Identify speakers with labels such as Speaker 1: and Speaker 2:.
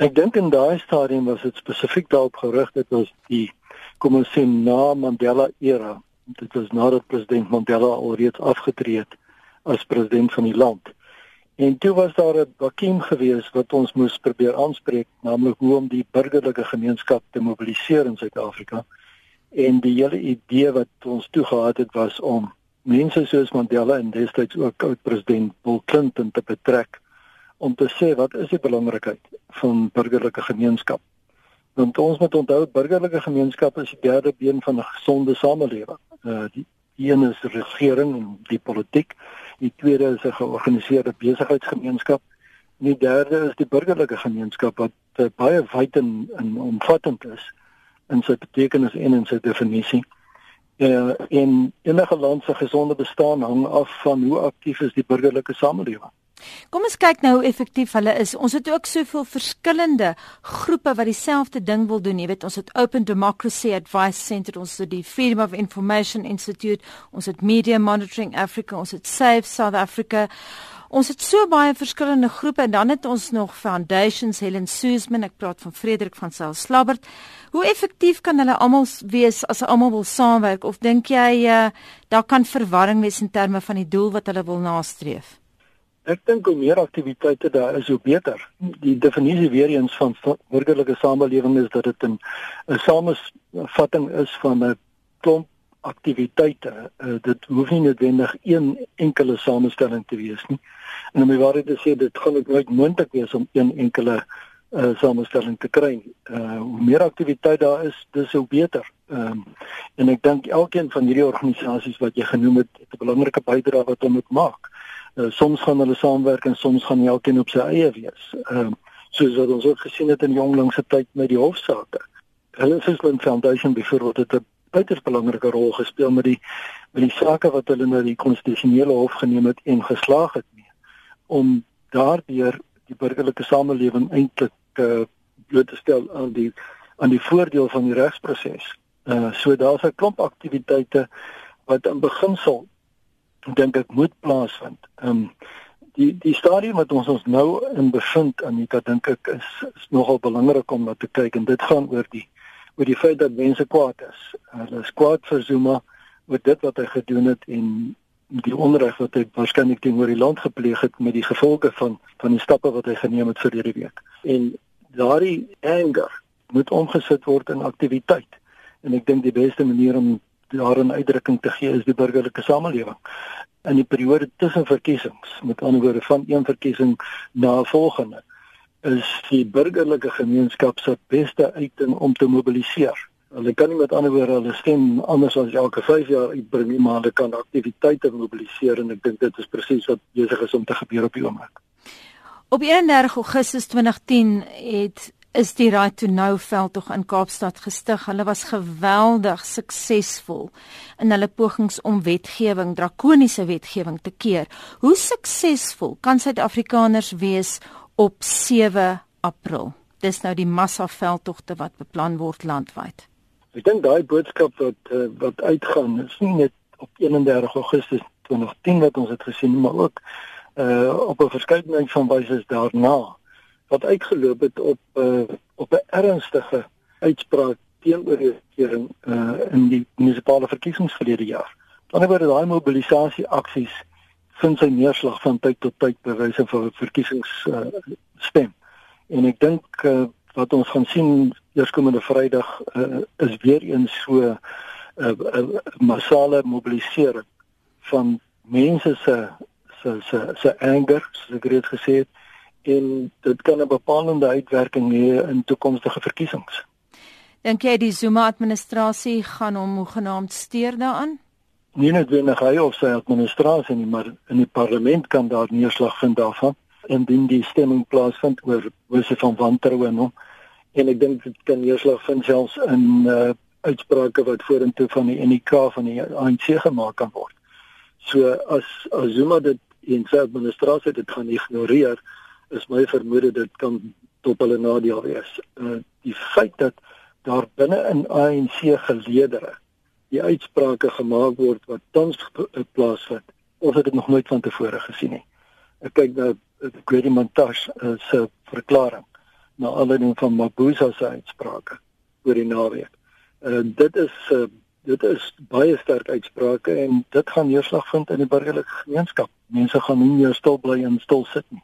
Speaker 1: Ek dink in daai stadium was dit spesifiek daarop gerig dat ons die kom ons sê na Mandela era. Dit was nadat president Mandela alreeds afgetree het as president van die land. En toe was daar 'n vakuum gewees wat ons moes probeer aanspreek, naamlik hoe om die burgerlike gemeenskap te mobiliseer in Suid-Afrika. En die hele idee wat ons toe gehad het was om mense soos Mandela en destyds ook oud president Bill Clinton te betrek om te sê wat is die belangrikheid van burgerlike gemeenskap. Want ons moet onthou burgerlike gemeenskap is die derde been van 'n gesonde samelewing. Uh die een is regering en die politiek, die tweede is 'n georganiseerde besigheidsgemeenskap en die derde is die burgerlike gemeenskap wat uh, baie wyd en, en omvattend is in sy betekenis en in sy definisie. Uh en enige land se gesonde bestaan hang af van hoe aktief is die burgerlike samelewing.
Speaker 2: Kom ons kyk nou hoe effektief hulle is. Ons het ook soveel verskillende groepe wat dieselfde ding wil doen. Jy weet, ons het Open Democracy Advice Center, ons het die Freedom of Information Institute, ons het Media Monitoring Africa, ons het Save South Africa. Ons het so baie verskillende groepe en dan het ons nog foundations, Helen Suzman, ek praat van Frederik van Sail Slabbert. Hoe effektief kan hulle almal wees as hulle almal wil saamwerk of dink jy uh, daar kan verwarring wees in terme van die doel wat hulle wil nastreef?
Speaker 1: Ek dink hoe meer aktiwiteite daar is, hoe beter. Die definisie weer eens van burgerlike samelewing is dat dit 'n 'n samevatting is van 'n klomp aktiwiteite. Uh, dit hoef nie noodwendig een enkele samestelling te wees nie. En om die waarheid te sê, dit gaan ook nooit moontlik wees om een enkele uh, samestelling te kry. Uh hoe meer aktiwiteit daar is, dis hoe beter. Ehm um, en ek dink elkeen van hierdie organisasies wat jy genoem het, het 'n belangrike bydrae wat hulle moet maak. Uh, soms gaan hulle saamwerk en soms gaan elkeen op sy eie wees. Ehm um, soos wat ons ook gesien het in jonglingse tyd met die hofsaake. Hulle Sisman Foundation byvoorbeeld het 'n uiters belangrike rol gespeel met die met die sake wat hulle na die konstitusionele hof geneem het en geslaag het mee om daardeur die burgerlike samelewing eintlik uh, bloot te stel aan die aan die voordeel van die regsproses. Uh so daar's 'n klomp aktiwiteite wat in beginsel dink ek moet plaasvind. Um die die stadium wat ons ons nou in bevind aan dit dink ek is is nogal belangrik om na te kyk en dit gaan oor die oor die feit dat mense kwaad is. Hulle is kwaad vir Zuma oor dit wat hy gedoen het en die onreg wat hy waarskynlik teenoor die land gepleeg het met die gevolge van van die stappe wat hy geneem het vir hierdie week. En daardie anger moet omgesit word in aktiwiteit. En ek dink die beste manier om daarin uitdrukking te gee is die burgerlike samelewing. In die periode tussen verkiesings, met ander woorde van een verkiesing na 'n volgende, is die burgerlike gemeenskap se beste uiting om te mobiliseer. Hulle kan nie met ander woorde hulle stem anders as elke 5 jaar uitbring nie, maar hulle kan aktiwiteite mobiliseer en ek dink dit is presies wat besig is om te gebeur op die oomblik.
Speaker 2: Op 31 Augustus 2010 het is die Right to Know veldtog in Kaapstad gestig. Hulle was geweldig suksesvol in hulle pogings om wetgewing, drakoniese wetgewing te keer. Hoe suksesvol kan Suid-Afrikaners wees op 7 April. Dis nou die massaveldtogte wat beplan word landwyd.
Speaker 1: Ek dink daai boodskap wat uh, wat uitgaan is nie net op 31 Augustus 2010 wat ons het gesien maar ook uh op 'n verskeidenheid van wyse daarna wat uitgeloop het op uh op 'n ernstige uitspraak teenoor die regering uh in die munisipale verkiesings verlede jaar. Ander kant daai mobilisasie aksies vind sy neerslag van tyd tot tyd by wyse van verkiesings uh, stem. En ek dink uh, wat ons gaan sien eerskomende Vrydag uh, is weer eens so 'n uh, uh, massale mobilisering van mense se se se se anger, soos ek reeds gesê het, en dit kan 'n bepalende uitwerking hê in toekomstige verkiesings.
Speaker 2: Dink jy die Zuma administrasie gaan hom hoegenaamd steur daaraan?
Speaker 1: nie noodwendig hy of sy administrasie nie, maar in die parlement kan daar neerslag vind daarvan indien die stemming plaasvind oor wyse van wantroue en hom. En ek dink dit kan neerslag vind selfs in uh uitsprake wat vorentoe van die NK van die ANC gemaak kan word. So as as Zuma dit in sy administrasie dit gaan ignoreer, is my vermoede dit kan tot hulle nadeel wees. Uh die feit dat daar binne in ANC geleedere die uitsprake gemaak word wat tans plaasvind of het dit nog nooit van tevore gesien nie. Ek kyk na Grady Montash uh, se verklaring na aanleiding van Mabuza se uitsprake oor die naweek. En uh, dit is uh, dit is baie sterk uitsprake en dit gaan neerslag vind in die burgerlike gemeenskap. Mense gaan nie meer stil bly en stil sit nie.